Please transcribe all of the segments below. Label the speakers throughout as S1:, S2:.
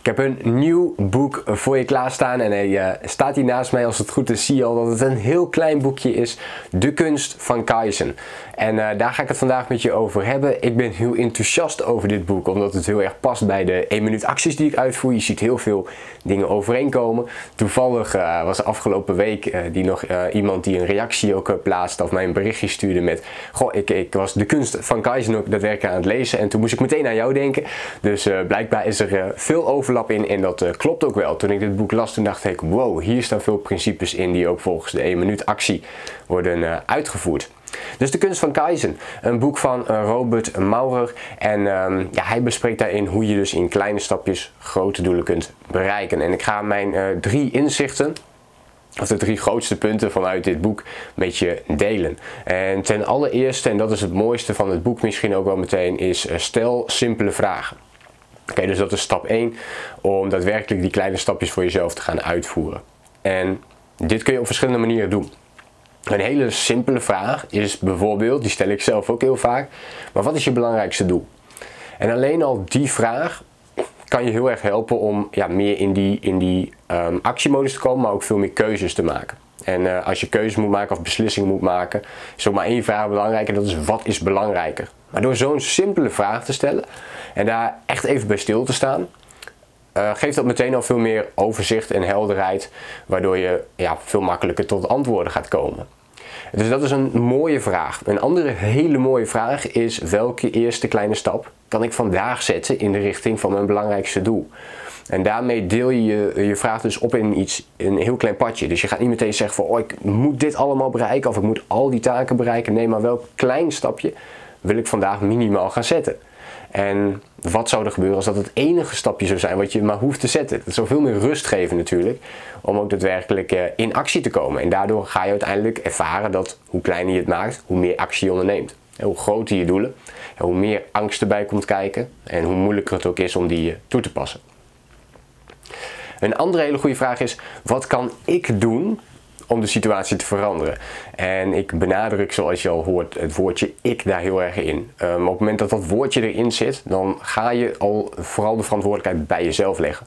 S1: Ik heb een nieuw boek voor je klaarstaan en hij uh, staat hier naast mij. Als het goed is zie je al dat het een heel klein boekje is. De kunst van Kaizen. En uh, daar ga ik het vandaag met je over hebben. Ik ben heel enthousiast over dit boek, omdat het heel erg past bij de 1 minuut acties die ik uitvoer. Je ziet heel veel dingen overeenkomen. Toevallig uh, was afgelopen week die nog iemand die een reactie ook plaatste of mij een berichtje stuurde met... Goh, ik, ik was de kunst van Kaizen ook daadwerkelijk aan het lezen en toen moest ik meteen aan jou denken. Dus blijkbaar is er veel over in en dat uh, klopt ook wel. Toen ik dit boek las, toen dacht ik, wow, hier staan veel principes in die ook volgens de 1 minuut actie worden uh, uitgevoerd. Dus de kunst van Kaizen, een boek van uh, Robert Maurer. En um, ja, hij bespreekt daarin hoe je dus in kleine stapjes grote doelen kunt bereiken. En ik ga mijn drie inzichten, of de drie grootste punten vanuit dit boek met je delen. En ten allereerste, en dat is het mooiste van het boek misschien ook wel meteen, is stel simpele vragen. Oké, dus dat is stap 1 om daadwerkelijk die kleine stapjes voor jezelf te gaan uitvoeren. En dit kun je op verschillende manieren doen. Een hele simpele vraag is bijvoorbeeld, die stel ik zelf ook heel vaak, maar wat is je belangrijkste doel? En alleen al die vraag kan je heel erg helpen om ja, meer in die, in die um, actiemodus te komen, maar ook veel meer keuzes te maken. En uh, als je keuzes moet maken of beslissingen moet maken, is ook maar één vraag belangrijk en dat is wat is belangrijker? Maar door zo'n simpele vraag te stellen en daar echt even bij stil te staan, uh, geeft dat meteen al veel meer overzicht en helderheid, waardoor je ja, veel makkelijker tot antwoorden gaat komen. Dus dat is een mooie vraag. Een andere hele mooie vraag is welke eerste kleine stap kan ik vandaag zetten in de richting van mijn belangrijkste doel? En daarmee deel je je vraag dus op in iets, een heel klein padje. Dus je gaat niet meteen zeggen van, oh ik moet dit allemaal bereiken of ik moet al die taken bereiken. Nee, maar welk klein stapje wil ik vandaag minimaal gaan zetten? En wat zou er gebeuren als dat het enige stapje zou zijn wat je maar hoeft te zetten? Dat zou veel meer rust geven natuurlijk, om ook daadwerkelijk eh, in actie te komen. En daardoor ga je uiteindelijk ervaren dat hoe kleiner je het maakt, hoe meer actie je onderneemt. En hoe groter je doelen, hoe meer angst erbij komt kijken en hoe moeilijker het ook is om die eh, toe te passen. Een andere hele goede vraag is: wat kan ik doen om de situatie te veranderen. En ik benadruk, zoals je al hoort, het woordje ik daar heel erg in. Um, op het moment dat dat woordje erin zit, dan ga je al vooral de verantwoordelijkheid bij jezelf leggen.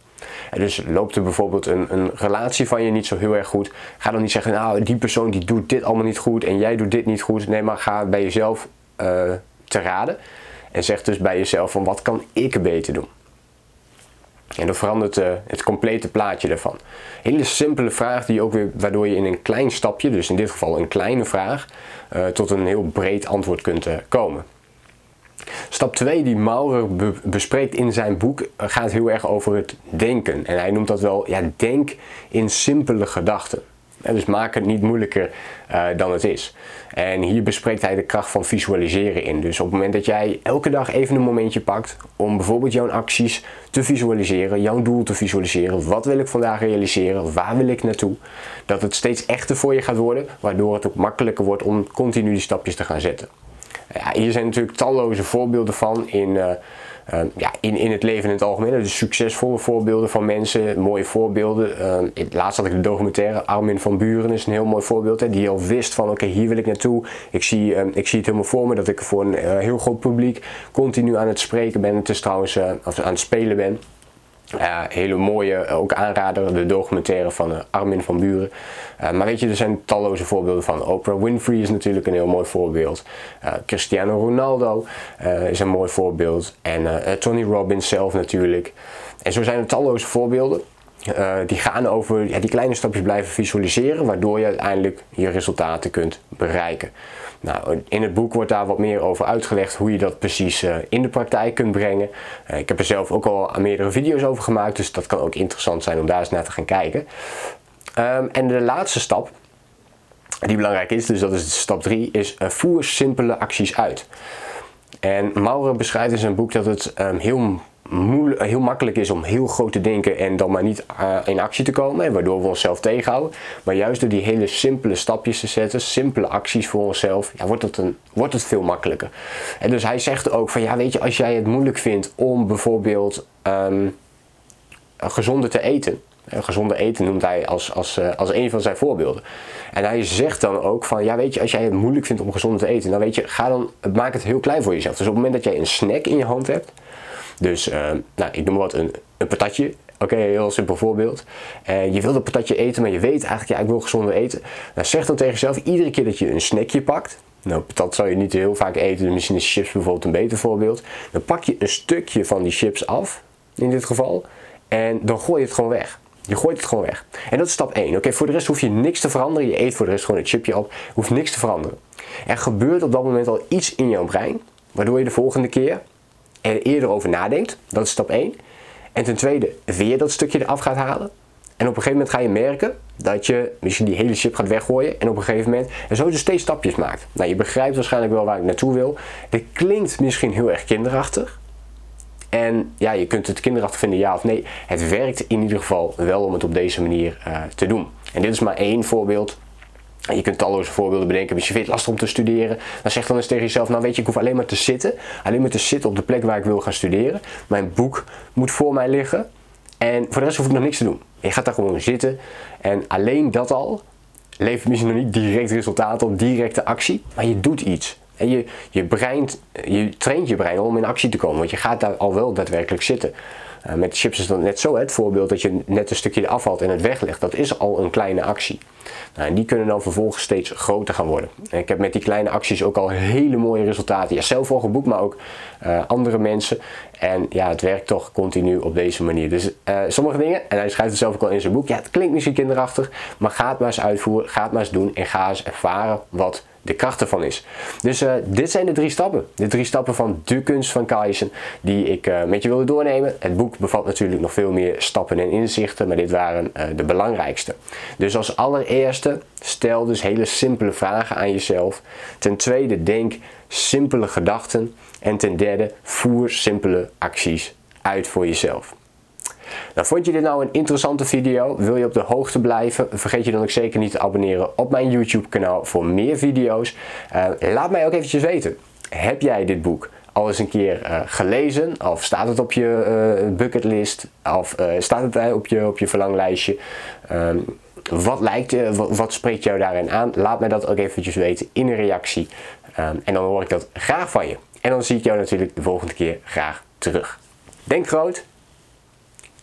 S1: En dus loopt er bijvoorbeeld een, een, relatie van je niet zo heel erg goed. Ga dan niet zeggen, nou die persoon die doet dit allemaal niet goed en jij doet dit niet goed. Nee, maar ga bij jezelf uh, te raden. En zeg dus bij jezelf van wat kan ik beter doen. En dan verandert uh, het complete plaatje daarvan. Hele simpele vraag die ook weer, waardoor je in een klein stapje, dus in dit geval een kleine vraag, uh, tot een heel breed antwoord kunt uh, komen. Stap 2 die Maurer be bespreekt in zijn boek gaat heel erg over het denken. En hij noemt dat wel, ja, denk in simpele gedachten dus maak het niet moeilijker uh, dan het is. En hier bespreekt hij de kracht van visualiseren in. Dus op het moment dat jij elke dag even een momentje pakt om bijvoorbeeld jouw acties te visualiseren, jouw doel te visualiseren, wat wil ik vandaag realiseren, waar wil ik naartoe, dat het steeds echter voor je gaat worden, waardoor het ook makkelijker wordt om continu die stapjes te gaan zetten. Ja, hier zijn natuurlijk talloze voorbeelden van in. Uh, uh, ja, in, in het leven in het algemeen. Dus succesvolle voorbeelden van mensen, mooie voorbeelden. Uh, laatst had ik de documentaire Armin van Buren is een heel mooi voorbeeld. Hè, die al wist van oké, hier wil ik naartoe. Ik zie, uh, ik zie het helemaal voor me dat ik voor een eh, heel groot publiek continu aan het spreken ben. Het is trouwens of aan het spelen ben. Hele mooie, eh, ook aanrader, de documentaire van uh, Armin van Buren. maar weet je, er zijn talloze voorbeelden van. Oprah Winfrey is natuurlijk een heel mooi voorbeeld. Cristiano Ronaldo is een mooi voorbeeld. En Tony Robbins zelf natuurlijk. En zo zijn er talloze voorbeelden. Die gaan over ja, die kleine stapjes blijven visualiseren, waardoor je uiteindelijk je resultaten kunt bereiken. Nou, in het boek wordt daar wat meer over uitgelegd hoe je dat precies uh, in de praktijk kunt brengen. Uh, ik heb er zelf ook al meerdere video's over gemaakt, dus dat kan ook interessant zijn om daar eens naar te gaan kijken. Um, en de laatste stap, die belangrijk is, dus dat is stap 3, is voer simpele acties uit. En Maurer beschrijft in zijn boek dat het um, heel heel makkelijk is om heel groot te denken en dan maar niet uh, in actie te komen, waardoor we onszelf tegenhouden. Maar juist door die hele simpele stapjes te zetten, simpele acties voor onszelf, ja, wordt, het een, wordt het veel makkelijker. En dus hij zegt ook van ja, weet je, als jij het moeilijk vindt om bijvoorbeeld um, gezonder te eten. Gezonde eten noemt hij als, als, als een van zijn voorbeelden. En hij zegt dan ook van, ja weet je, als jij het moeilijk vindt om gezond te eten, dan weet je, ga dan, maak het heel klein voor jezelf. Dus op het moment dat jij een snack in je hand hebt, dus nou, ik noem wat een, een patatje, Oké, okay, heel simpel voorbeeld. Uh, je wil een patatje eten, maar je weet eigenlijk, ja, ik wil gezonder eten. Nou, zeg dan tegen jezelf, iedere keer dat je een snackje pakt, nou, patat zou je niet heel vaak eten, dus misschien is chips bijvoorbeeld een beter voorbeeld. Dan pak je een stukje van die chips af, in dit geval, en dan gooi je het gewoon weg. Je gooit het gewoon weg. En dat is stap 1. Oké, voor de rest hoef je niks te veranderen. Je eet voor de rest gewoon een chipje op. Hoeft niks te veranderen. Er gebeurt op dat moment al iets in jouw brein, waardoor je de volgende keer er eerder over nadenkt. Dat is stap 1. En ten tweede, weer dat stukje eraf gaat halen. En op een gegeven moment ga je merken dat je misschien die hele chip gaat weggooien. En op een gegeven moment en zo dus steeds stapjes maakt. Nou, je begrijpt waarschijnlijk wel waar ik naartoe wil. Dit klinkt misschien heel erg kinderachtig. En ja, je kunt het kinderachtig vinden, ja of nee. Het werkt in ieder geval wel om het op deze manier uh, te doen. En dit is maar één voorbeeld je kunt talloze voorbeelden bedenken. Als je vindt lastig om te studeren, dan zeg dan eens tegen jezelf: Nou, weet je, ik hoef alleen maar te zitten. Alleen maar te zitten op de plek waar ik wil gaan studeren. Mijn boek moet voor mij liggen. En voor de rest hoef ik nog niks te doen. Je gaat daar gewoon zitten. En alleen dat al levert misschien nog niet direct resultaat op, directe actie. Maar je doet iets. En je, je, brein, je traint je brein om in actie te komen. Want je gaat daar al wel daadwerkelijk zitten. Uh, met chips is dat net zo. Het voorbeeld dat je net een stukje afvalt en het weglegt. Dat is al een kleine actie. Nou, en die kunnen dan vervolgens steeds groter gaan worden. En ik heb met die kleine acties ook al hele mooie resultaten. Ja, zelf al geboekt, maar ook uh, andere mensen. En ja, het werkt toch continu op deze manier. Dus uh, sommige dingen, en hij schrijft het zelf ook al in zijn boek. Ja, het klinkt misschien kinderachtig, maar ga het maar eens uitvoeren. Ga het maar eens doen en ga eens ervaren wat de kracht ervan is. Dus uh, dit zijn de drie stappen. De drie stappen van de kunst van Kaizen die ik uh, met je wilde doornemen. Het boek bevat natuurlijk nog veel meer stappen en inzichten, maar dit waren uh, de belangrijkste. Dus als allereerste stel dus hele simpele vragen aan jezelf. Ten tweede denk simpele gedachten. En ten derde voer simpele acties uit voor jezelf. Nou, vond je dit nou een interessante video? Wil je op de hoogte blijven? Vergeet je dan ook zeker niet te abonneren op mijn YouTube kanaal voor meer video's. Uh, laat mij ook eventjes weten. Heb jij dit boek al eens een keer uh, gelezen? Of staat het op je uh, bucketlist? Of staat het op je, op je verlanglijstje? Um, wat lijkt je, wat, spreekt jou daarin aan? Laat mij dat ook eventjes weten in een reactie. Um, en dan hoor ik dat graag van je. En dan zie ik jou natuurlijk de volgende keer graag terug. Denk groot,